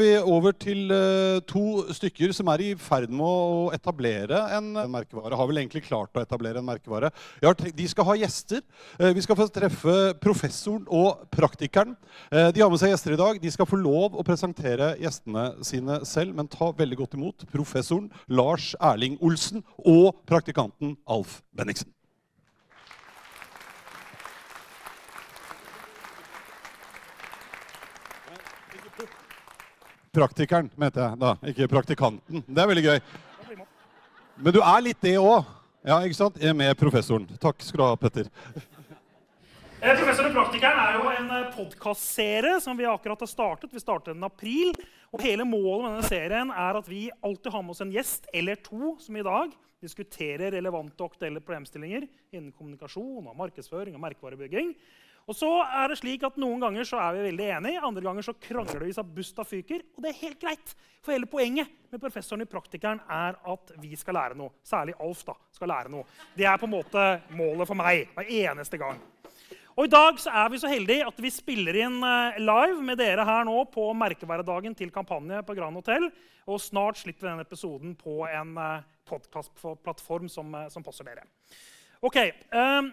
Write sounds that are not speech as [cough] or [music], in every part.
vi er over til eh, to stykker som er i ferd med å etablere en merkevare. Har vel egentlig klart å etablere en merkevare. De skal ha gjester. Eh, vi skal få treffe professoren og praktikeren. Eh, de har med seg gjester i dag. De skal få lov å presentere gjestene sine selv, men ta veldig godt imot professoren Lars Erling Olsen og praktikanten Alf Benniksen. Praktikeren, mente jeg da, ikke praktikanten. Det er veldig gøy. Men du er litt det òg. Ja, ikke sant? Jeg er med professoren. Takk skal du ha, Petter. Eh, Professor og praktikeren er jo en podkastserie som vi akkurat har startet. Vi startet den i april. Og hele målet med denne serien er at vi alltid har med oss en gjest eller to som i dag diskuterer relevante og aktuelle problemstillinger innen kommunikasjon, og markedsføring og merkevarebygging. Og så er det slik at Noen ganger så er vi veldig enige, andre ganger så krangler vi så busta fyker. Og det er helt greit, for hele poenget med professoren i Praktikeren er at vi skal lære noe. Særlig Alf da, skal lære noe. Det er på en måte målet for meg hver eneste gang. Og I dag så er vi så heldige at vi spiller inn eh, live med dere her nå på merkevaredagen til Kampanje på Grand Hotel. Og snart slipper denne episoden på en uh, podkastplattform som, eh, som passer dere. Ok, um,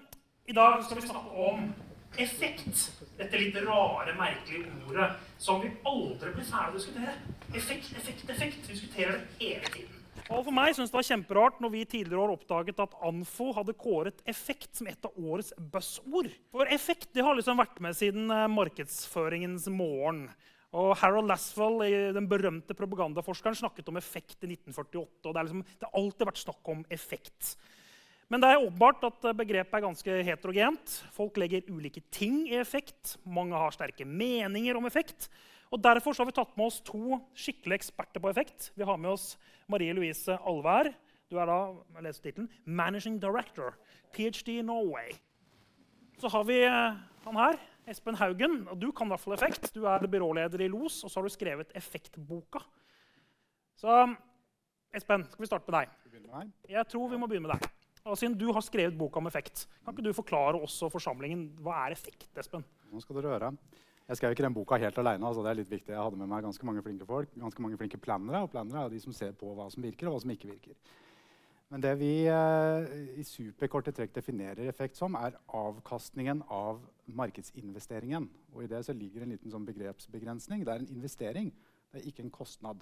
I dag skal vi snakke om effekt. Dette litt rare, merkelige ordet som vi aldri blir ferdig å diskutere. Effekt, effekt, effekt. Vi diskuterer det hele tiden. Og for meg synes Det var kjemperart når vi tidligere år oppdaget at Anfo hadde kåret effekt som et av årets buzzord. For effekt det har liksom vært med siden eh, markedsføringens morgen. Og Harold Laswell, den berømte propagandaforskeren, snakket om effekt i 1948. og Det, liksom, det har alltid vært snakk om effekt. Men det er åpenbart at begrepet er ganske heterogent. Folk legger ulike ting i effekt. Mange har sterke meninger om effekt. Og Derfor har vi tatt med oss to skikkelige eksperter på effekt. Vi har med oss Marie Louise Alvær. Du er da jeg leser titlen, 'Managing Director', ph.d. Norway. Så har vi eh, han her, Espen Haugen. og Du kan i hvert fall effekt. Du er byråleder i LOS, og så har du skrevet Effektboka. Så Espen, skal vi starte med deg? Jeg tror vi må begynne med deg. Siden du har skrevet boka om effekt, kan ikke du forklare også forsamlingen hva er effekt? Espen? Nå skal dere høre. Jeg skrev ikke den boka helt alene. Altså det er litt viktig. Jeg hadde med meg ganske mange flinke folk, ganske mange flinke planere, Og planere er de som ser på hva som virker, og hva som ikke virker. Men det vi eh, i superkorte trekk definerer effekt som, er avkastningen av markedsinvesteringen. Og i det så ligger en liten sånn begrepsbegrensning. Det er en investering, det er ikke en kostnad.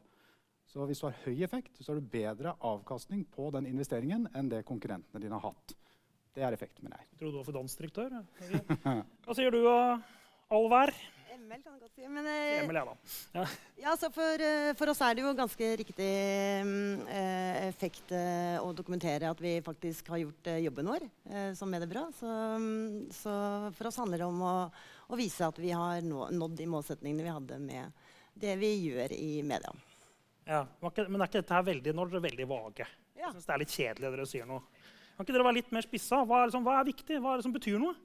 Så hvis du har høy effekt, så har du bedre avkastning på den investeringen enn det konkurrentene dine har hatt. Det er effekt, mener jeg. Jeg trodde du var finansdirektør. [laughs] Hva sier du, Alver? ML kan jeg godt si. Men, eh, Emil, ja da. Ja. ja, så for, eh, for oss er det jo ganske riktig eh, effekt eh, å dokumentere at vi faktisk har gjort eh, jobben vår eh, som mediebyrå. Så, så for oss handler det om å, å vise at vi har nå, nådd de målsetningene vi hadde med det vi gjør i media. Ja, Men er ikke dette her veldig, når dere er veldig vage? Ja. Jeg synes det er litt kjedelig dere sier noe. Kan ikke dere være litt mer spissa? Hva er, liksom, hva er viktig? Hva er det som betyr noe?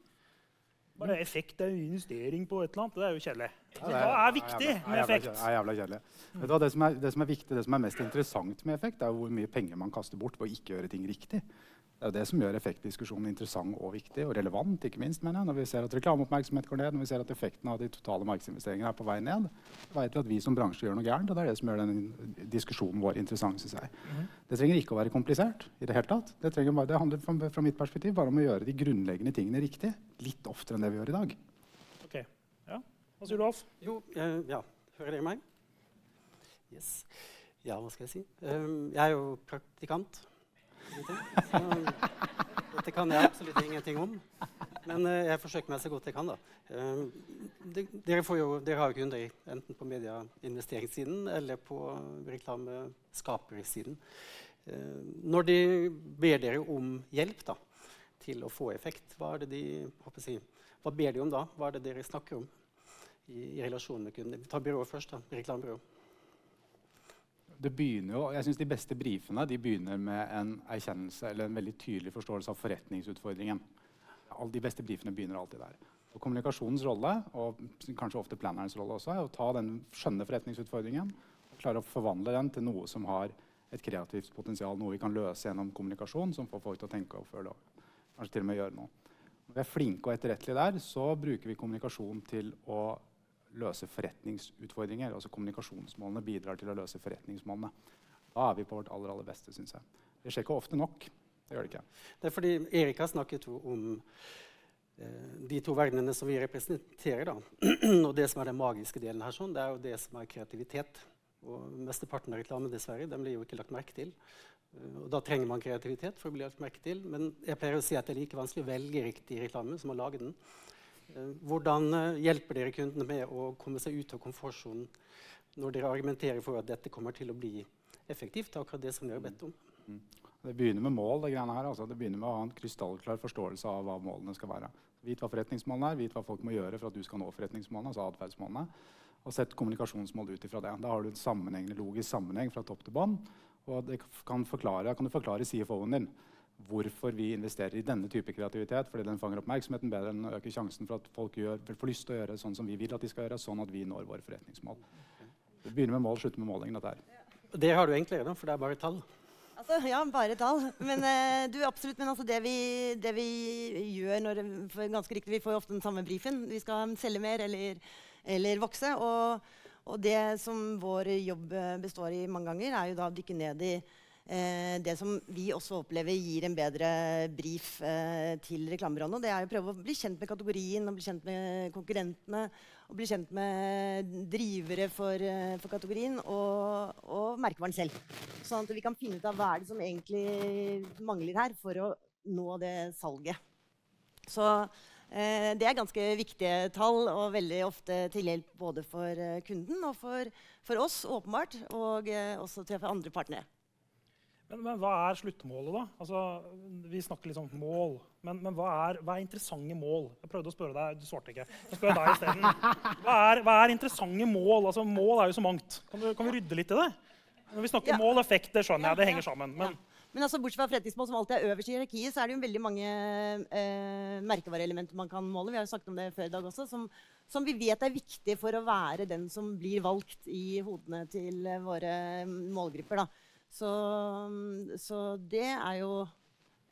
Bare effekt er investering på et eller annet. Det er jo kjedelig. Hva er viktig med effekt? Det er jævla kjedelig. Vet du hva, det, som er, det som er viktig, det som er mest interessant med effekt, er jo hvor mye penger man kaster bort på å ikke gjøre ting riktig. Det er jo det som gjør effektdiskusjonen interessant og viktig, og relevant. ikke minst, mener jeg. Når vi ser at reklameoppmerksomhet går ned, når vi ser at effekten av de totale markedsinvesteringene er på vei ned, vet vi at vi som bransje gjør noe gærent. og Det er det som gjør den diskusjonen vår interessant. Synes jeg. Det trenger ikke å være komplisert. i Det hele tatt. Det, trenger bare, det handler fra, fra mitt perspektiv bare om å gjøre de grunnleggende tingene riktig. Litt oftere enn det vi gjør i dag. Ok, ja. Hva sier du, Alf? Jo, eh, ja. Hører dere meg? Yes. Ja, hva skal jeg si? Um, jeg er jo praktikant. Dette kan jeg absolutt ingenting om. Men eh, jeg forsøker meg så godt jeg kan. da. Um, de, dere, jo, dere har jo kunder enten på medieinvesteringssiden eller på reklameskapersiden. Uh, når de ber dere om hjelp da, til å få effekt, hva, er det de, si, hva ber de om da? Hva er det dere snakker om? i, i relasjon med kunder. Vi tar byrået først. da, Reklamebyrå. Jo, jeg synes De beste brifene de begynner med en erkjennelse eller en veldig tydelig forståelse av forretningsutfordringen. All de beste brifene begynner alltid der. Og Kommunikasjonens rolle, og kanskje ofte planerens rolle også, er å ta den skjønne forretningsutfordringen og klare å forvandle den til noe som har et kreativt potensial, noe vi kan løse gjennom kommunikasjon, som får folk til å tenke og føle og kanskje til og med gjøre noe. Når vi er flinke og etterrettelige der, så bruker vi kommunikasjon til å løse forretningsutfordringer. Altså kommunikasjonsmålene bidrar til å løse forretningsmålene. Da er vi på vårt aller, aller beste, syns jeg. Det skjer ikke ofte nok. Det gjør det ikke. Det er fordi Erik har snakket om eh, de to verdenene som vi representerer. Da. [clears throat] og det som er den magiske delen her, sånn, det er jo det som er kreativitet. Og Mesteparten av reklame dessverre, den blir jo ikke lagt merke til. Eh, og Da trenger man kreativitet for å bli lagt merke til. Men jeg pleier å si at det er like vanskelig å velge riktig reklame som å lage den. Eh, Hvordan eh, hjelper dere kundene med å komme seg ut av komfortsonen når dere argumenterer for at dette kommer til å bli effektivt? akkurat det som dere har bedt om? Det begynner med mål. Det greiene her. Altså. Det begynner med å ha en krystallklar forståelse av hva målene skal være. Vit hva forretningsmålene er, vit hva folk må gjøre for at du skal nå forretningsmålene. altså atferdsmålene, Og sett kommunikasjonsmål ut ifra det. Da har du en sammenhengende logisk sammenheng fra topp til bånn. Og det kan, forklare, kan du forklare CFO-en din hvorfor vi investerer i denne type kreativitet. Fordi den fanger oppmerksomheten bedre enn å øke sjansen for at folk gjør, får lyst til å gjøre sånn som vi vil at de skal gjøre, sånn at vi når våre forretningsmål. Vi begynner med mål, slutter med målingen. dette her. Det har du egentlig gjennom, for det er bare tall. Altså, ja, bare tall. Men uh, du, absolutt, men altså, det, vi, det vi gjør når for ganske riktig, Vi får jo ofte den samme brifen. Vi skal selge mer eller, eller vokse. Og, og det som vår jobb eh, består i mange ganger, er jo da å dykke ned i det som vi også opplever gir en bedre brief eh, til reklamebyråene. Det er å prøve å bli kjent med kategorien og bli kjent med konkurrentene. Og bli kjent med drivere for, eh, for kategorien og, og merkevaren selv. Sånn at vi kan finne ut av hva er det som egentlig mangler her for å nå det salget. Så eh, det er ganske viktige tall og veldig ofte til hjelp både for eh, kunden og for, for oss, åpenbart, og eh, også til for andre partnere. Men, men hva er sluttmålet, da? Altså, vi snakker litt om mål. Men, men hva, er, hva, er, interessante mål? Jeg prøvde å spørre deg, du svarte ikke. Jeg spør deg isteden. Hva, er, hva er interessante mål? Altså, mål er jo så mangt. Kan, du, kan vi rydde litt i det? Når vi snakker Ja. mål og effekt, det skjønner jeg. Det henger sammen. Men Ja. Men altså, bortsett fra forretningsmål, som alltid er øverst i hierarkiet, så er det jo veldig mange eh, merkevareelementer man kan måle. Vi har jo snakket om det før i dag også, som, som vi vet er viktig for å være den som blir valgt i hodene til våre målgrupper. Da. Så, så det er jo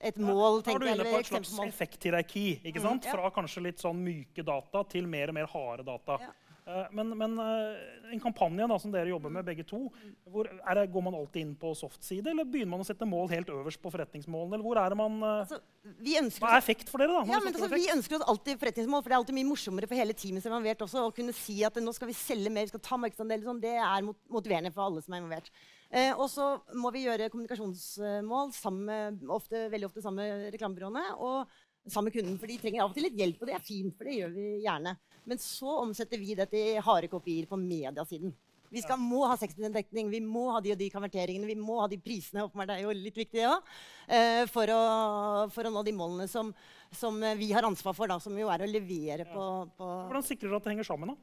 et mål, tenker jeg. da er du inne på et slags effekthierarki. ikke Mm, sant? ja. Fra kanskje litt sånn myke data til mer og mer harde data. Ja. Eh, Men, men eh, en kampanje da, som dere jobber med begge to, hvor er det, går man alltid inn på soft-side, eller begynner man å sette mål helt øverst på forretningsmålene? eller hvor er det man... eh, Altså, vi ønsker Hva er effekt for dere? da? Ja, men altså, Vi ønsker oss alltid forretningsmål, for det er alltid mye morsommere for hele teamet som er involvert også, å kunne si at nå skal vi selge mer, vi skal ta markedsandeler. Sånn, det er motiverende for alle som er involvert. Eh, og så må vi gjøre kommunikasjonsmål sammen ofte, veldig ofte sammen med reklamebyråene og sammen med kunden. For de trenger av og til litt hjelp, og det er fint, for det gjør vi gjerne. Men så omsetter vi det til harde kopier på mediasiden. Vi skal, må ha 60 dekning, vi må ha de og de konverteringene, vi må ha de prisene. Det er jo litt viktig, det òg. Eh, for, å- for å nå de målene som, som vi har ansvar for, da, som jo er å levere på, på Hvordan sikrer dere at det henger sammen? da?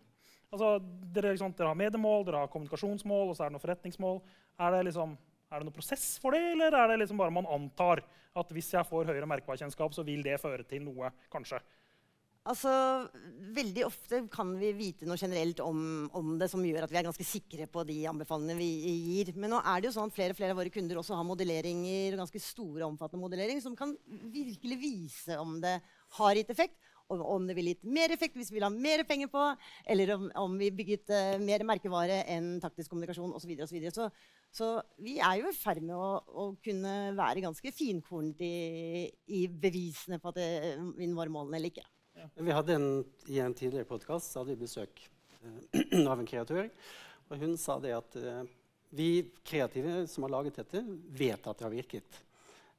Altså, dere, sant, dere har mediemål, dere har kommunikasjonsmål, og så er det noen forretningsmål. Er det, liksom, er det noen prosess for det, eller er det liksom bare man antar at hvis jeg får høyere merkevarekjennskap, så vil det føre til noe, kanskje? Altså, Veldig ofte kan vi vite noe generelt om, om det som gjør at vi er ganske sikre på de anbefalingene vi gir. Men nå er det jo sånn at flere og flere av våre kunder også har modelleringer, ganske store omfattende modellering, som kan virkelig vise om det har gitt effekt. Og om det ville gitt mer effekt hvis vi vil ha mer penger på, eller om, om vi bygget uh, mer merkevare enn taktisk kommunikasjon osv. Så, videre, og så, så Så vi er jo i ferd med å, å kunne være ganske finkornet i, i bevisene på at det, vi når målene eller ikke. Vi hadde en, I en tidligere podkast hadde vi besøk uh, [clears throat] av en kreatør. Og hun sa det at uh, vi kreative som har laget dette, vet at det har virket.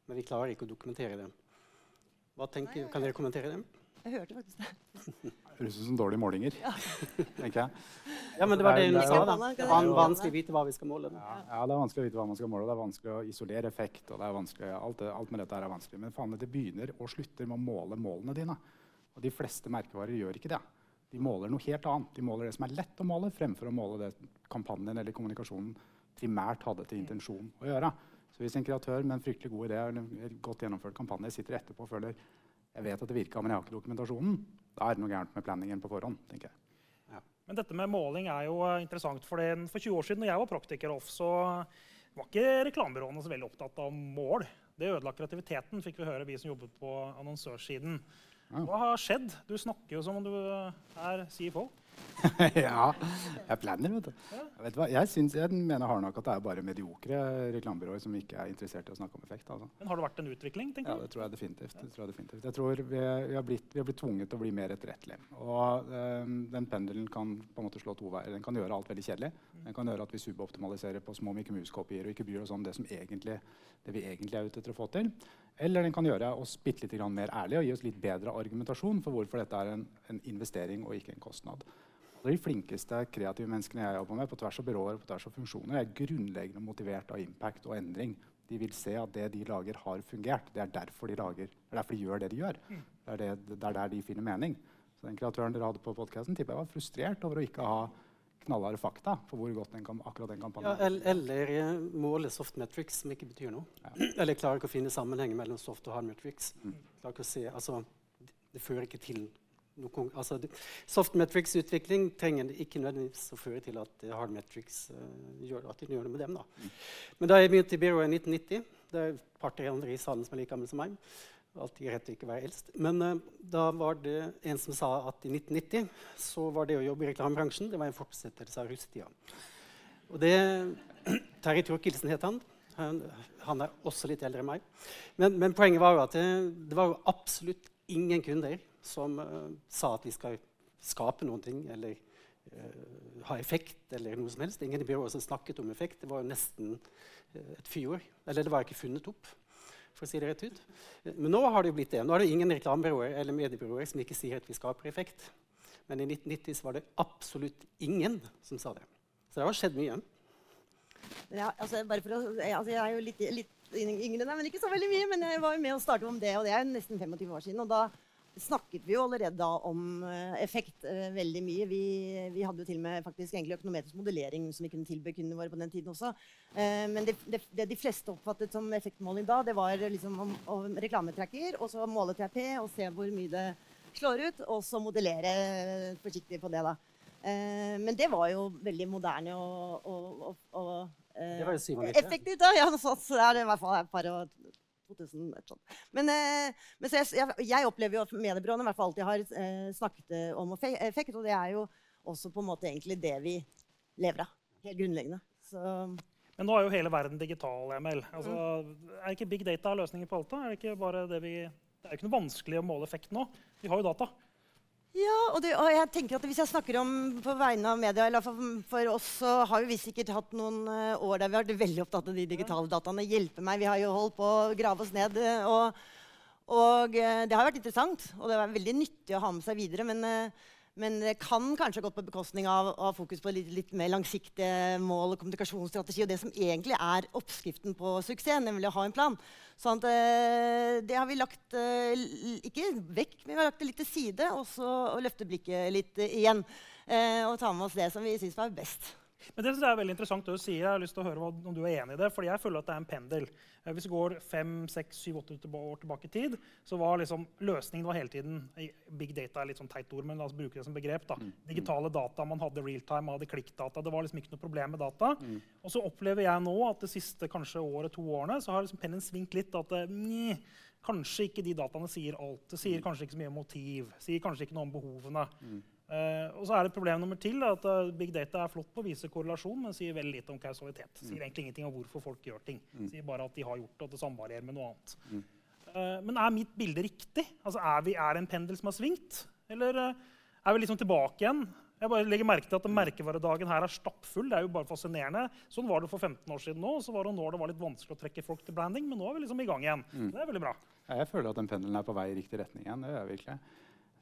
Men vi klarer ikke å dokumentere det. Hva tenker, Kan dere kommentere det? Jeg hørte faktisk det. [laughs] Høres ut som dårlige målinger, tenker jeg. Ja, men det var det hun sa. da. det er- vanskelig å vite hva vi skal måle. Ja, ja, det er vanskelig å vite hva man skal måle. Det er vanskelig å isolere effekt. og det er vanskelig, alt, det, alt med dette er vanskelig. Men faen, det begynner og slutter med å måle målene dine. Og de fleste merkevarer gjør ikke det. De måler noe helt annet. De måler det som er lett å måle, fremfor å måle det kampanjen eller kommunikasjonen primært hadde til intensjon å gjøre. Så hvis en kreatør med en fryktelig god idé eller en godt gjennomført kampanje sitter etterpå og føler jeg vet at det virka, men jeg har ikke dokumentasjonen, da er det noe gærent med planningen på forhånd. tenker jeg. Men dette med måling er jo eh, interessant. For, det, for 20 år siden når jeg var praktiker, Off, så var ikke reklamebyråene så veldig opptatt av mål. Det ødela kreativiteten, fikk vi høre, vi som jobbet på annonsørsiden. Ja. Hva har skjedd? Du snakker jo som om du er CFO. [laughs] ja. Jeg planner, vet du. Vet du hva? Jeg, synes, jeg mener hardnakka at det er bare mediokre reklamebyråer som ikke er interessert i å snakke om effekt. Altså. Men har det vært en utvikling? tenker Ja, du? det tror jeg definitivt. Det tror jeg, definitivt. jeg tror vi, vi, har blitt, vi har blitt tvunget til å bli mer etterrettelige. Og um, den pendelen kan på en måte slå to veier. Den kan gjøre alt veldig kjedelig. Den kan gjøre at vi suboptimaliserer på små Mikke Mus-kopier og ikke bryr oss om det, som egentlig, det vi egentlig er ute etter å få til. Eller den kan gjøre oss litt mer ærlige og gi oss litt bedre argumentasjon for hvorfor dette er en, en investering og ikke en kostnad. Og de flinkeste kreative menneskene jeg jobber med, på tvers av byråer og på tvers av funksjoner, er grunnleggende motivert av impact og endring. De vil se at det de lager, har fungert. Det er derfor de, lager, det er derfor de gjør det de gjør. Det er, det, det er der de finner mening. Så den kreatøren dere hadde på podcasten, tipper jeg var frustrert over å ikke ha knallharde fakta på hvor godt den kan, akkurat den kampanjen ja, eller måle måle softmetrics, som ikke betyr noe. [clears throat] Eller klarer ikke å finne sammenhengen mellom soft og hard metrics. Klarer ikke å se, altså, det, det fører ikke til noe kon- altså, det- Softmetrics-utvikling trenger ikke nødvendigvis å føre til at hardmetrics hard metrics eh, gjør at de gjør noe med dem. Da. Men da jeg begynte i byrået i 1990 Det er et par-tre andre i salen som er like gamle som meg. Alltid rett å ikke være eldst. Men uh, da var det en som sa at i 1990 så var det å jobbe i reklamebransjen det var en fortsettelse av russetida. Og det [clears throat] Terje Thorkildsen het han. han. Han er også litt eldre enn meg. Men, men poenget var jo at det, det var jo absolutt ingen kunder som eh, sa at vi skal skape ting eller uh, ha effekt eller noe som helst. Ingen i byrået som snakket om effekt. Det var jo nesten eh, et fyord. Eller det var ikke funnet opp, for å si det rett ut. Men nå har det jo blitt det. Nå er det ingen reklamebyråer eller mediebyråer som ikke sier at vi skaper effekt. Men i 1990 så var det absolutt ingen som sa det. Så det har skjedd mye. Ja, altså, å, altså, jeg er jo litt, litt yngre, men ikke så veldig mye. Men jeg var jo med å starte om det, og det er nesten 25 år siden. Og da snakket vi jo allerede da om eh, effekt eh, veldig mye. Vi, vi hadde jo til og med faktisk egentlig økonometrisk modellering som vi kunne tilby kundene våre på den tiden også. Eh, men det, det, det de fleste oppfattet som effektmåling da, det var liksom om, om reklametracker, og så måle TRP og se hvor mye det slår ut, og så modellere forsiktig på det, da. Men det var jo veldig moderne og, og, og, og Det var jo 97. effektivt. da, ja, så, så er det i hvert fall et par og 2000, et sånt. Men, eh, men så jeg, jeg, jeg opplever jo mediebyråene i hvert fall alltid har eh, snakket eh, om effe- effekt, og det er jo også på en måte egentlig det vi lever av. Helt grunnleggende. Så Men nå er jo hele verden digital, Emil. Altså, er ikke big data løsningen på alt? Er det ikke bare det vi... Det er jo ikke noe vanskelig å måle effekt nå. Vi har jo data. Ja, og, det, og jeg tenker at hvis jeg snakker om på vegne av media, eller for, for oss, så har vi sikkert hatt noen eh, år der vi har vært veldig opptatt av de digitale dataene. Hjelpe meg. Vi har jo holdt på å grave oss ned. eh, Og, og eh, det har vært interessant, og det er veldig nyttig å ha med seg videre. Men, men det kan kanskje ha gått på bekostning av å ha fokus på litt, litt mer langsiktige mål og kommunikasjonsstrategi, og det som egentlig er oppskriften på suksess, nemlig å ha en plan. Sånn at eh, det har vi lagt eh, ikke vekk, men vi har lagt det litt til side, og så løfte blikket litt igjen. eh, og ta med oss det som vi syns var best. Men det synes jeg er veldig interessant det du sier. Jeg har lyst til å høre om du er enig i det. fordi jeg føler at det er en pendel. Eh, Hvis vi går fem, seks, syv, åtte år tilbake i tid, så var liksom løsningen var hele tiden Big data er litt sånn teit ord, men la oss bruke det som begrep. da. Digitale data, man hadde realtime, man hadde klikkdata. Det var liksom ikke noe problem med data. Og så opplever jeg nå at det siste kanskje året, to årene, så har liksom pennen svingt litt. at eh, nj, Kanskje ikke de dataene sier alt. Det sier kanskje ikke så mye om motiv. Sier kanskje ikke noe om behovene. Eh, og så er det problem nummer til at eh, Big data er flott på å vise korrelasjon, men sier veldig lite om kausalitet. Sier egentlig ingenting om hvorfor folk gjør ting. Sier bare at de har gjort det, og det samvarierer med noe annet. Eh, men er mitt bilde riktig? Altså, er, vi, er en pendel som har svingt? Eller er vi liksom tilbake igjen? Jeg bare legger merke til at Merkevaredagen her er stappfull. Det er jo bare fascinerende. Sånn var det for 15 år siden nå. Så var det når det var litt vanskelig å trekke folk til branding, men nå er vi liksom i gang igjen. Det er veldig bra. Ja, jeg føler at den pendelen er på vei i riktig retning igjen. Det gjør jeg virkelig.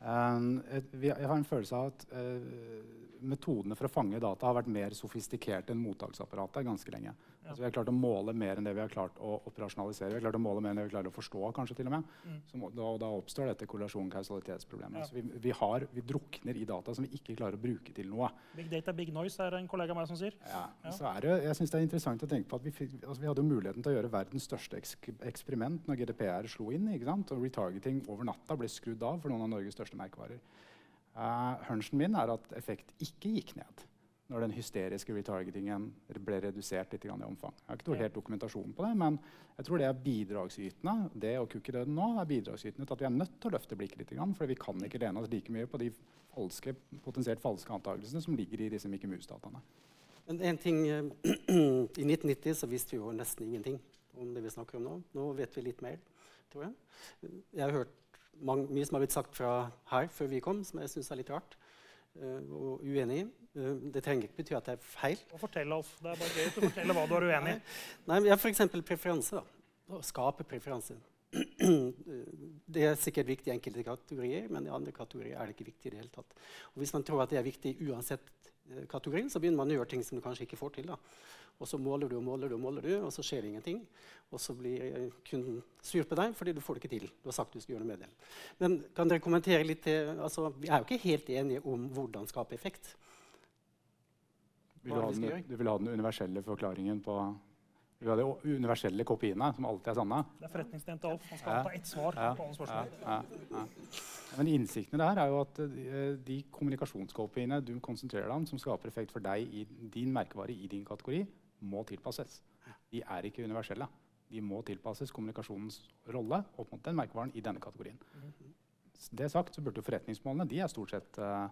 Um, jeg har en følelse av at uh, metodene for å fange data har vært mer sofistikerte enn mottaksapparatet ganske lenge. Altså, vi har klart å måle mer enn det vi har klart å operasjonalisere. Vi har klart å måle mer enn det vi klarer å forstå, kanskje til og med. Så da, da oppstår dette korrelasjon-kausalitetsproblemet. Ja. Vi, vi, har, vi drukner i data som vi ikke klarer å bruke til noe. Big data, big noise, er det en kollega av meg som sier. Ja, Ja. Så er det, jeg synes det er interessant å tenke på at vi, fikk, altså vi hadde muligheten til å gjøre verdens største eks eksperiment når GDPR slo inn. ikke? Og retargeting over natta ble skrudd av for noen av Norges største merkevarer. Uh, hunchen min er at effekt ikke gikk ned. Når den hysteriske retargetingen ble redusert litt i omfang. Jeg har ikke noe helt dokumentasjon på det, men jeg tror det er bidragsytende det og cookie-døden nå er bidragsytende til at vi er nødt til å løfte blikket litt. For vi kan ikke lene oss like mye på de falske, potensielt falske antakelsene som ligger i disse Mickey Mouse-dataene. Men en ting, eh, [clears throat] I 1990 så visste vi jo nesten ingenting om det vi snakker om nå. Nå vet vi litt mer, tror jeg. Jeg har hørt mange, mye som har blitt sagt fra her før vi kom, som jeg syns er litt rart og uenig i. Eh, det trenger ikke bety at det er feil. Fortell, Alf. Det er bare gøy å fortelle hva du er uenig i. [laughs] Nei, men jeg har f.eks. preferanse. da. Å skape preferanse. [clears throat] Det er sikkert viktig i enkelte kategorier, men i andre kategorier er det ikke viktig. i det hele tatt. Og Hvis man tror at det er viktig uansett kategorien, kategori, så begynner man å gjøre ting som du kanskje ikke får til. da. Og så måler du og måler du, og måler du, og så skjer det ingenting. Og så blir kunden sur på deg fordi du får det ikke til. Du har sagt du skal gjøre noe med det. Men kan dere kommentere litt til, altså, Vi er jo ikke helt enige om hvordan skape effekt. Vil du, ha det vi skal den, du vil ha den universelle forklaringen på Vil du ha de universelle kopiene, som alltid er sanne? Det er forretningsdelen Alf. Han skal Ja. ta ett svar Ja, på alle ja, spørsmål. ja, ja. Men innsikten der er jo at eh, de kommunikasjonskopiene du konsentrerer deg om, som skaper effekt for deg i din merkevare i din kategori, må tilpasses. De er ikke universelle. De må tilpasses kommunikasjonens rolle opp mot den merkevaren i denne kategorien. Det sagt så burde forretningsmålene de er stort sett uh,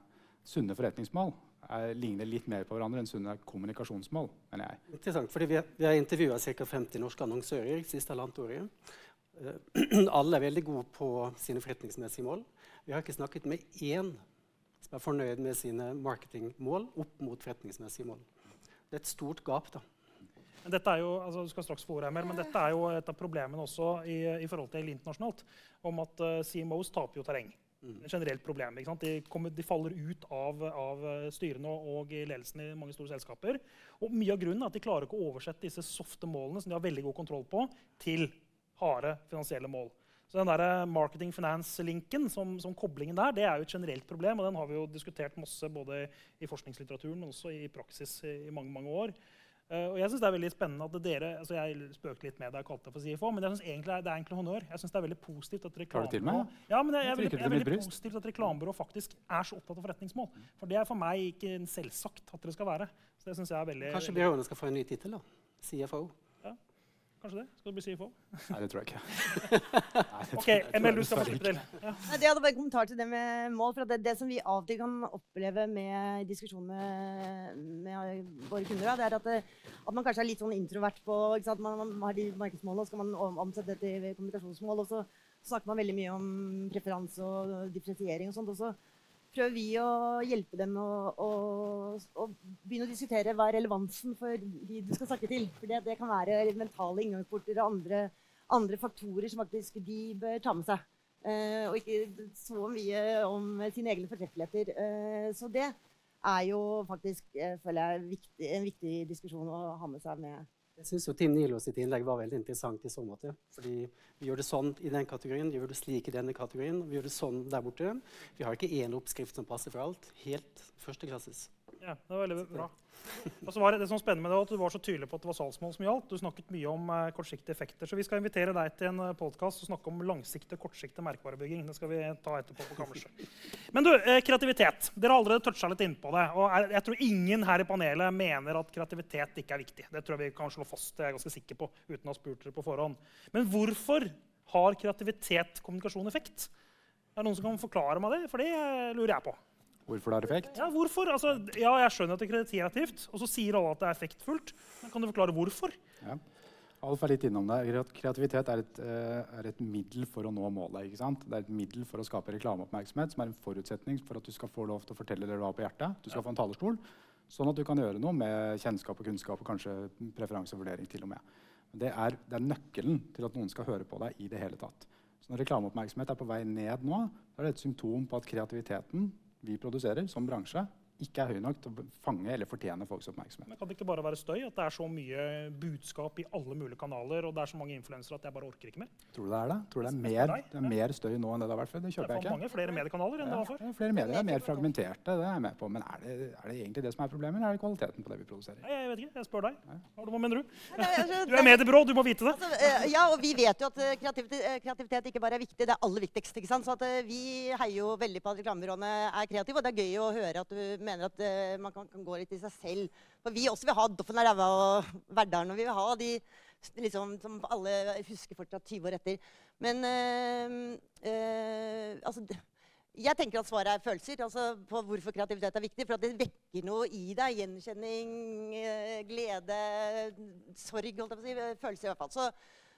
sunne forretningsmål. Er, ligner litt mer på hverandre enn sunne kommunikasjonsmål, mener jeg. Interessant, fordi Vi, vi har intervjua ca. 50 norske annonsører siste halvannet året. Uh, [clears throat] alle er veldig gode på sine forretningsmessige mål. Vi har ikke snakket med én som er fornøyd med sine marketingmål opp mot forretningsmessige mål. Det er et stort gap. da. Men dette er jo, altså, du skal straks få ordet her mer, men dette er jo et av problemene også i, i forhold til internasjonalt. Om at eh, CMOs taper jo terreng. Er et generelt problem. De, kommer, de faller ut av, av eh, styrene og i ledelsen i mange store selskaper. Og mye av grunnen er at de klarer ikke å oversette disse softe målene som de har veldig god kontroll på, til harde finansielle mål. Så den der marketing finance-linken, som, som koblingen der, det er jo et generelt problem. Og den har vi jo diskutert masse både i forskningslitteraturen, men også i praksis i, i mange, mange år. Eh, og jeg synes det er veldig spennende at dere altså Jeg spøkte litt med deg og kalte det for CFO, men jeg synes egentlig det er- egentlig honnør. Jeg synes det er veldig positivt at reklamebyrå ja, men jeg, jeg, er Jeg veldig, jeg er veldig positivt at reklamebyrå faktisk er så opptatt av forretningsmål. For det er for meg ikke selvsagt at dere skal være. Så det synes jeg er veldig, Kanskje byråene skal få en ny tittel? da? CFO. Kanskje det? Skal du bli CFO? Nei, det tror jeg ikke. [laughs] Nei, det OK, ML, du skal få slippe til. Ja. Det hadde bare en kommentar til det med mål. for at det, det som vi av og til kan oppleve med diskusjon med, med våre kunder, det er at, det, at man kanskje er litt sånn introvert på ikke sant? Man, man har de markedsmålene, og så skal man omsette det til kommunikasjonsmål. Og så snakker man veldig mye om preferanse og differensiering og sånt. Og så prøver vi å hjelpe dem å, å, å begynne å diskutere hva er relevansen for de du skal snakke til. For det, det kan være mentale inngangsporter og andre, andre faktorer som faktisk de bør ta med seg. Eh, og ikke så mye om sine egne fortreffeligheter. Eh, så det er jo faktisk eh, føler jeg, viktig, en viktig diskusjon å ha med seg med Jeg syns Tim Nilo sitt innlegg var veldig interessant i så måte. Fordi vi gjør det sånn i den kategorien, vi gjør det slik i denne kategorien, vi gjør det sånn der borte. Vi har ikke én oppskrift som passer for alt. Helt førsteklasses. Ja, det var veldig bra. Og så var det, det som var spennende med det, at Du var så tydelig på at det var salgsmål som gjaldt. Du snakket mye om eh, kortsiktige effekter. Så vi skal invitere deg til en uh, podkast og snakke om langsiktig kortsiktig merkevarebygging. Det skal vi ta etterpå på kammerset. Men du, eh, kreativitet. Dere har allerede toucha litt innpå det. og er, Jeg tror ingen her i panelet mener at kreativitet ikke er viktig. Det tror jeg vi kan slå fast, det er jeg ganske sikker på, uten å ha spurt dere på forhånd. Men hvorfor har kreativitet kommunikasjon effekt? Er det noen som kan forklare meg det? For det eh, lurer jeg på. Hvorfor det har effekt? Ja, hvorfor? Altså, ja, jeg skjønner at det er kreativt, og så sier alle at det er effektfullt. Men kan du forklare hvorfor? Ja. Alf er litt innom det. Kreativitet er et, eh, er et middel for å nå målet. ikke sant? Det er et middel for å skape reklameoppmerksomhet, som er en forutsetning for at du skal få lov til å fortelle det du har på hjertet. Du skal få en talerstol, sånn at du kan gjøre noe med kjennskap og kunnskap og kanskje preferansevurdering til og med. Det er, det er nøkkelen til at noen skal høre på deg i det hele tatt. Så når reklameoppmerksomhet er på vei ned nå, er det et symptom på at kreativiteten vi produserer som bransje, ikke er høy nok til å fange eller fortjene folks oppmerksomhet. Men Kan det ikke bare være støy? At det er så mye budskap i alle mulige kanaler, og det er så mange influensere at jeg bare orker ikke mer? Tror du det er det? Tror du det er mer, det er mer støy nå enn det det har vært før? Det Det kjøper er jeg ikke. mange flere mediekanaler enn det var før. det er flere medier er mer fragmenterte, det er jeg med på. Men er det, er det egentlig det som er problemet, eller er det kvaliteten på det vi produserer? Nei, jeg vet ikke, jeg spør deg. Hva, mener du? Altså, Du er mediebyrå, du må vite det. Altså, eh, ja, og vi vet jo at eh, kreativitet, eh, kreativitet ikke bare er viktig, det er aller viktigst. ikke sant? Så at, eh, vi heier jo veldig på at reklamebyråene er kreative, og det er gøy å høre at du mener at uh, man kan, kan gå litt i seg selv. For vi også vil ha Doffen er ræva og Verdalen, og vi vil ha de liksom, som alle husker fortsatt 20 år etter. Men uh, altså jeg tenker at svaret er følelser. altså på Hvorfor kreativitet er viktig. For at det vekker noe i deg. Gjenkjenning, glede, sorg. holdt jeg på å si, Følelser, i hvert fall. Så,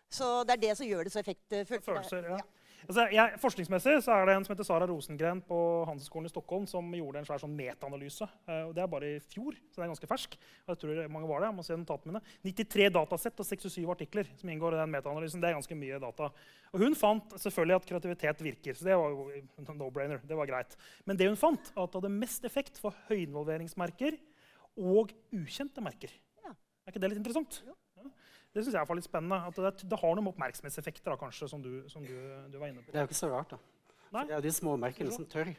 så det er det som gjør det så effektfullt. Følelser, ja. Altså, jeg, forskningsmessig så er det en som heter Sara Rosengren på Handelshøyskolen i Stockholm som gjorde en svær sånn metaanalyse. Eh, Det er bare i fjor, så det er ganske fersk. Jeg tror mange var det, jeg må se notatene mine. 93 datasett og 67 artikler som inngår i den metaanalysen. Det er ganske mye data. Og hun fant selvfølgelig at kreativitet virker. så det var jo no-brainer, det var greit. Men det hun fant, at det hadde mest effekt for høyinvolveringsmerker og ukjente merker. Ja. Er ikke det litt interessant? Ja. Det synes jeg er litt spennende. At det, det har noen oppmerksomhetseffekter, da, kanskje, som, du, som du, du var inne på. Det er jo ikke så rart, da. Nei. Det er de små merkene som tør.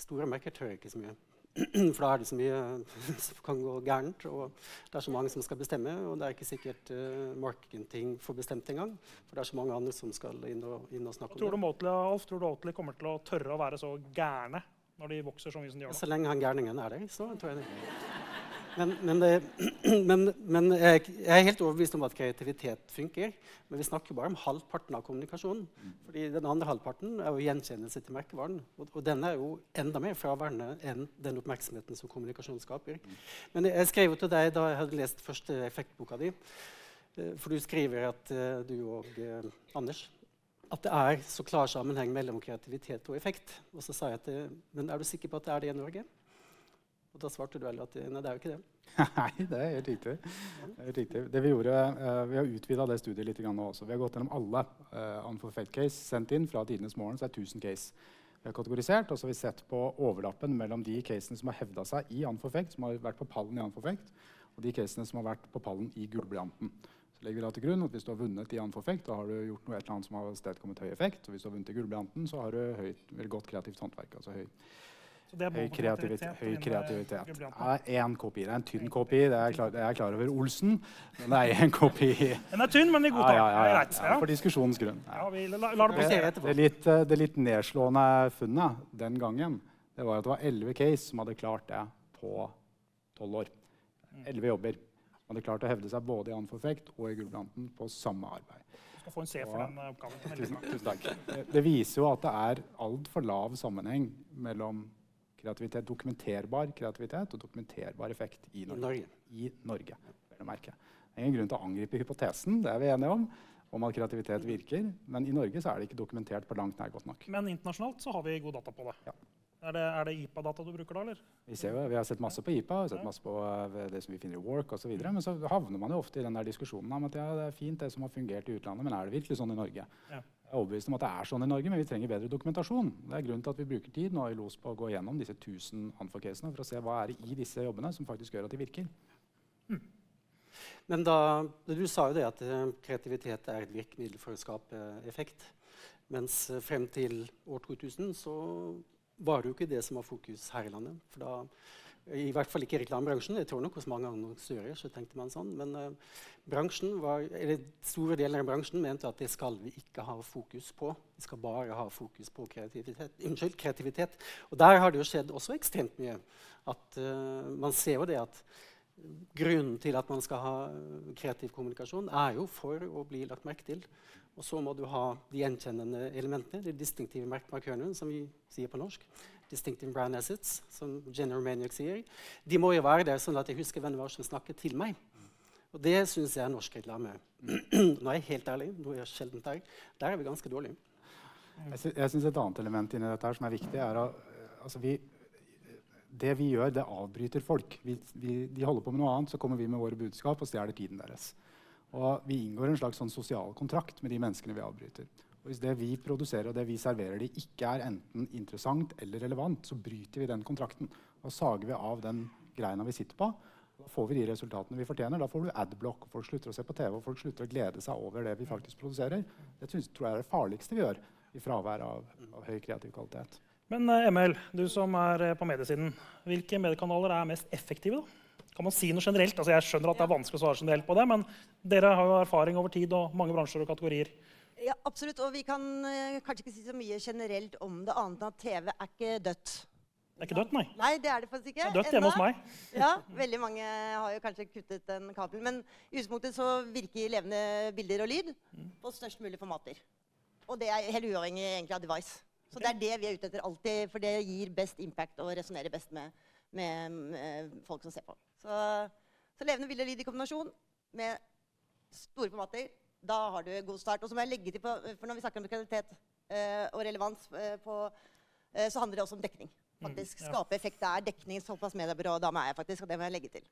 Store merker tør ikke så mye. [clears throat] For da er det så mye [laughs] som kan gå gærent, og det er så mange som skal bestemme. Og det er ikke sikkert uh, marketing får bestemt engang, for det er så mange andre som skal inn og, inn og snakke Tror om det. Motley, Alf, tror du Oatly kommer til å tørre å være så gærne når de vokser så mye som de gjør nå? Så lenge han gærningen er der, så tror jeg det. Men, men, [clears throat] men, men jeg, er helt overbevist om at kreativitet funker. Men vi snakker bare om halvparten av kommunikasjonen. Fordi den andre halvparten er jo gjenkjennelse til merkevaren. Og, og den er jo enda mer fraværende enn den oppmerksomheten som kommunikasjon skaper. Men jeg skrev jo til deg da jeg hadde lest første effektboka di. eh, For du skriver at eh, du og eh, Anders at det er så klar sammenheng mellom kreativitet og effekt. Og så sa jeg at men er du sikker på at det er det i Norge? Og da svarte du vel at nei, det er jo ikke det. [laughs] Nei, det er helt riktig. Det, er riktig. det Vi gjorde, uh, vi har utvida det studiet litt nå også. Vi har gått gjennom alle uh, unfulfilled case sendt inn fra tidenes morgen. så er det 1000 case. Vi har kategorisert, og så har vi sett på overlappen mellom de casene som har hevda seg i anforfekt- som har vært på pallen i anforfekt- og de casene som har vært på pallen i Gullblyanten legger vi da til grunn at Hvis du har vunnet i anforfekt, da har du gjort noe som har avstedkommet høy effekt. Og hvis du har vunnet i gullblyanten, så har du høyt, godt kreativt håndverk. altså høy er Høy kreativitet. Høy kreativitet. Det er én kopi. Det er en tynn kopi. Det er jeg klar, er klar over Olsen. Men det er én kopi. Den er tynn, men i god tak. ja, ja, ja, ja, for diskusjonens grunn. Ja. Ja, vi lar det passere. etterpå. Det, litt, eh, det litt nedslående funnet den gangen det var at det var elleve case som hadde klart det på tolv år. Elleve jobber. Som hadde klart å hevde seg både i Anforfekt og i Gullbranten på samme arbeid. Skal få en C for den eh, oppgaven. Tusen, tusen takk. Det, det viser jo at det er altfor lav sammenheng mellom kreativitet, dokumenterbar kreativitet og dokumenterbar effekt i I Norge. Norge. I Norge. Det er ingen grunn til å angripe hypotesen, det er vi enige om, om at kreativitet virker. Men i Norge så er det ikke dokumentert på langt nær godt nok. Men internasjonalt så har vi god data på det. Ja. Er det, er det IPA-data du bruker da, eller? Vi, ser jo, vi har sett masse på IPA, vi har sett masse på eh, det som vi finner i Work osv. Men så havner man jo ofte i den der diskusjonen om at ja, det er fint det som har fungert i utlandet, men er det virkelig sånn i Norge? Ja. Jeg er overbevist om at det er sånn i Norge, men vi trenger bedre dokumentasjon. Det er grunnen til at vi bruker tid nå i LOS på å gå gjennom disse 1000 anfor-casene for å se hva er det i disse jobbene som faktisk gjør at de virker. Men da, du sa jo det at eh, kreativitet er et virkemiddel for å skape eh, effekt. Mens eh, frem til år 2000 så var det jo ikke det som var fokus her i landet. For da, I hvert fall ikke i reklamebransjen. Jeg tror nok hos mange annonsører så tenkte man sånn. Men uh, var, store deler av bransjen mente at det skal vi ikke ha fokus på. Vi skal bare ha fokus på kreativitet. Unnskyld, kreativitet. Og der har det jo skjedd også ekstremt mye. At uh, Man ser jo det at Grunnen til at man skal ha øh, kreativ kommunikasjon, er jo for å bli lagt merke til. Og så må du ha de gjenkjennende elementene, de distinktive merkmarkørene, som vi sier på norsk. Distinctive brand assets, som General Maniac sier. De må jo være der sånn at jeg husker hvem det var som snakket til meg. Og det syns jeg er norsk reklame. [clears throat] Nå er jeg helt ærlig, noe jeg sjelden er. Der er vi ganske dårlige. Jeg, sy jeg synes Et annet element inni dette her som er viktig, er at altså vi, det vi gjør, det avbryter folk. Vi, vi, de holder på med noe annet, så kommer vi med våre budskap og stjeler tiden deres. Og Vi inngår en slags sånn sosial kontrakt med de menneskene vi avbryter. Og Hvis det vi produserer og det vi serverer de ikke er enten interessant eller relevant, så bryter vi den kontrakten. Da sager vi av den greina vi sitter på. Da får vi de resultatene vi fortjener. Da får du adblock, og folk slutter å se på TV og folk slutter å glede seg over det vi faktisk produserer. Det synes, tror jeg er det farligste vi gjør i fravær av, av høy kreativ kvalitet. Men ML, Emil, du som er eh, på mediesiden, hvilke mediekanaler er mest effektive? da? Kan man si noe generelt? Altså, jeg skjønner at det er vanskelig å svare generelt på det, men dere har jo erfaring over tid og mange bransjer og kategorier. Ja, absolutt. Og vi kan eh, kanskje ikke si så mye generelt om det, annet enn at TV er ikke dødt. Det er ikke dødt, nei. Nei, det er det faktisk ikke. Det er dødt hjemme hos ennå. meg. [laughs] Ja, veldig mange har jo kanskje kuttet den kabelen. Men i utgangspunktet så virker levende bilder og lyd på størst mulig formater. Og det er helt uavhengig egentlig av device. Så det er det vi er ute etter alltid, for det gir best impact og resonnerer best med, med, med folk som ser på. Så, så levende bilder og lyd i kombinasjon med store formater, da har du god start. Og så må jeg legge til på, for når vi snakker om kvalitet eh, og relevans eh, på, eh, så handler det også om dekning. Faktisk ja. Skape effekt. Det er dekning såpass mediebyrå dame er jeg faktisk, og det må jeg legge til.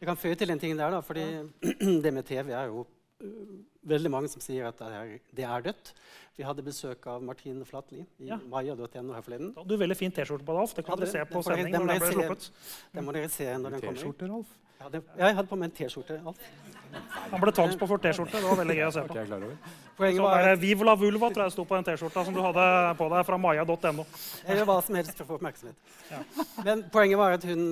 Jeg kan føye til en ting der, da, fordi [clears throat] det med TV er jo øh, veldig mange som sier at det er, det er dødt. Vi hadde besøk av Martine Flatli i Ja. maja.no her forleden. Du hadde veldig fin T-skjorte på deg, Alf. Det kan Ja, dere se på sending når den dere ble se. sluppet. Den må dere se når den kommer. T-skjorte, Rolf? Ja, det, ja, jeg hadde på meg en T-skjorte. alt. Han ble tvangspåført T-skjorte. Det var veldig gøy å se på. Poenget Så var at Viva la vulva tror jeg sto på den T-skjorta som du hadde på deg fra maya.no. gjør hva som helst for å få oppmerksomhet. Men poenget var at hun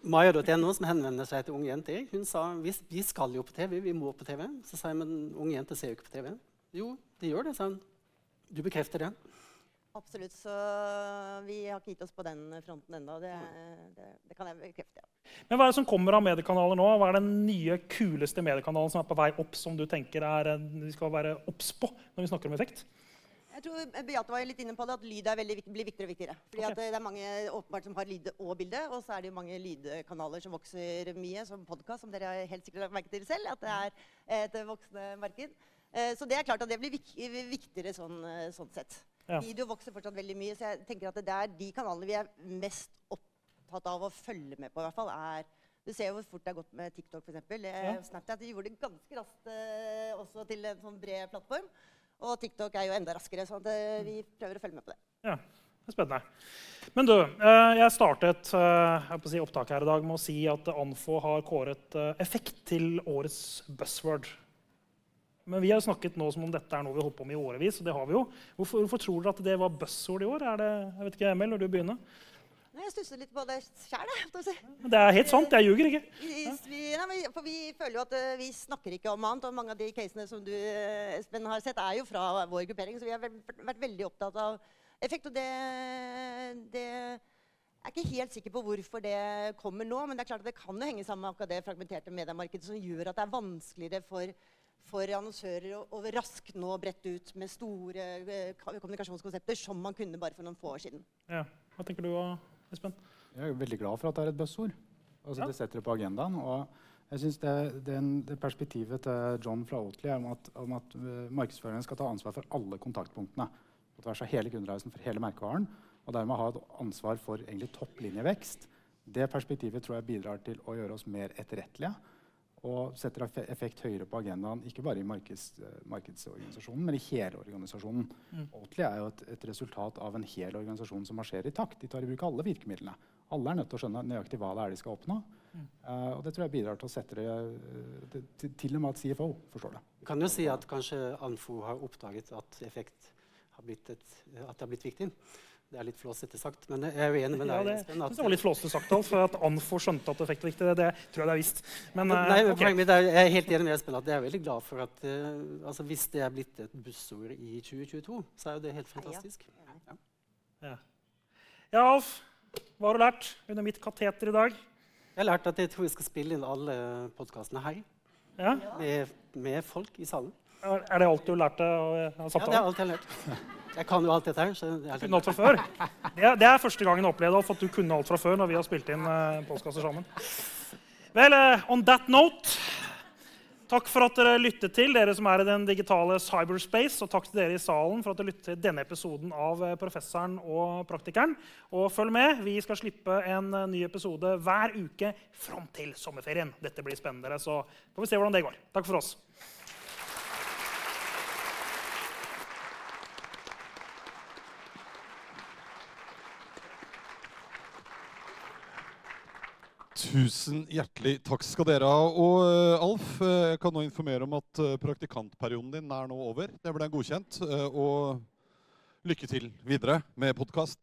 Maya.no, som henvender seg til unge jenter, hun sa at vi skal jo på TV, vi må på TV. Så sa jeg men unge jenter ser jo ikke på TV. Jo, de gjør det, sa hun. Du bekrefter det? Absolutt. Så vi har ikke gitt oss på den fronten ennå. Det, det, det kan jeg bekrefte. Ja. Men hva er det som kommer av mediekanaler nå? Hva er den nye, kuleste mediekanalen som er på vei opp, som du tenker er, eh, vi skal være obs på når vi snakker om effekt? Jeg tror Beate var litt inne på det, at lyd er veldig, blir viktigere og viktigere. Fordi okay. at det er mange åpenbart som har lyd og bilde, og så er det jo mange lydkanaler som vokser mye, som podkast, som dere helt sikkert har merket til selv, at det er et voksende marked. Eh, Så det er klart at det blir viktigere sånn, eh, sånn sett. Ja. Video vokser fortsatt veldig mye, så jeg tenker at det er de kanalene vi er mest opptatt av å følge med på, i hvert fall, er du ser jo hvor fort det har gått med TikTok, f.eks. Ja. Snapchat de gjorde det ganske raskt eh, også til en sånn bred plattform. Og TikTok er jo enda raskere, så vi prøver å følge med på det. Ja, det er spennende. Men du, eh, jeg startet eh, jeg si opptaket her i dag med å si at Anfo har kåret eh, effekt til årets buzzword. Men vi har jo snakket nå som om dette er noe vi har holdt på med i årevis. og det har vi jo. Hvorfor, hvorfor tror dere at det var buzzord i år? Er det, jeg vet ikke, Emil, når du begynner? Nei, jeg stusser litt på det sjæl. Si. Det er helt sant, jeg ljuger ikke. Vi, vi, nei, for vi føler jo at eh, vi snakker ikke om annet. Og mange av de casene som du eh, Espen, har sett, er jo fra vår gruppering. Så vi har vært veldig opptatt av effekt. Og det, det jeg er ikke helt sikker på hvorfor det kommer nå, men det er klart at det kan jo henge sammen med akkurat det fragmenterte mediemarkedet som gjør at det er vanskeligere for, for annonsører å, å raskt nå brette ut med store eh, kommunikasjonskonsepter som man kunne bare for noen få år siden. Ja. Hva tenker du, Espen? Jeg er veldig glad for at det er et buzzord. Altså, Ja. Det setter det på agendaen. og jeg synes det, det, det perspektivet til John fra Oatley er om at, om at uh, markedsføreren skal ta ansvar for alle kontaktpunktene på tvers av hele kundereisen for hele merkevaren, og dermed ha et ansvar for egentlig topplinjevekst. Det perspektivet tror jeg bidrar til å gjøre oss mer etterrettelige og setter effekt høyere på agendaen, ikke bare i markeds, eh, markedsorganisasjonen, men i hele organisasjonen. Oatly er jo et, et resultat av en hel organisasjon som marsjerer i takt. De tar i bruk alle virkemidlene. Alle er nødt til å skjønne nøyaktig hva det er de skal oppnå. Eh, og det tror jeg bidrar til å sette det, eh, det til, til og med at CFO forstår det. Kan jo si at kanskje Anfo har oppdaget at effekt har blitt, et, at det har blitt viktig. Det er litt flåsete sagt, men jeg er jo enig med Ja, det Jeg synes det var litt flåsete sagt, Alf. for At Anfo skjønte at effekt var viktig, det, det tror jeg det er visst. Men, eh, Nei, men ok. poenget mitt er, Jeg er helt enig med Espen at jeg er veldig glad for at uh, altså hvis det er blitt et buzzord i 2022, så er jo det helt fantastisk. Ja. ja, Alf. Hva har du lært under mitt kateter i dag? Jeg har lært at jeg tror jeg skal spille inn alle podkastene her Ja? med, med folk i salen. Er det alt du lærte av av Ja, det er alt jeg har lært. Jeg kan jo alt dette her. Så alt fra før? Det er, det er første gangen jeg opplevde at du kunne alt fra før når vi har spilt inn uh, postkasser sammen. Vel, eh, on that note Takk for at dere lyttet til, dere som er i den digitale cyberspace. Og takk til dere i salen for at dere lyttet til denne episoden av eh, Professoren og Praktikeren. Og følg med, vi skal slippe en eh, ny episode hver uke fram til sommerferien. Dette blir spennende, så får vi se hvordan det går. Takk for oss. Tusen hjertelig takk skal dere ha. Og eh, Alf, eh, jeg kan nå informere om at eh, praktikantperioden din er nå over. Det ble godkjent. og lykke til videre med podkast.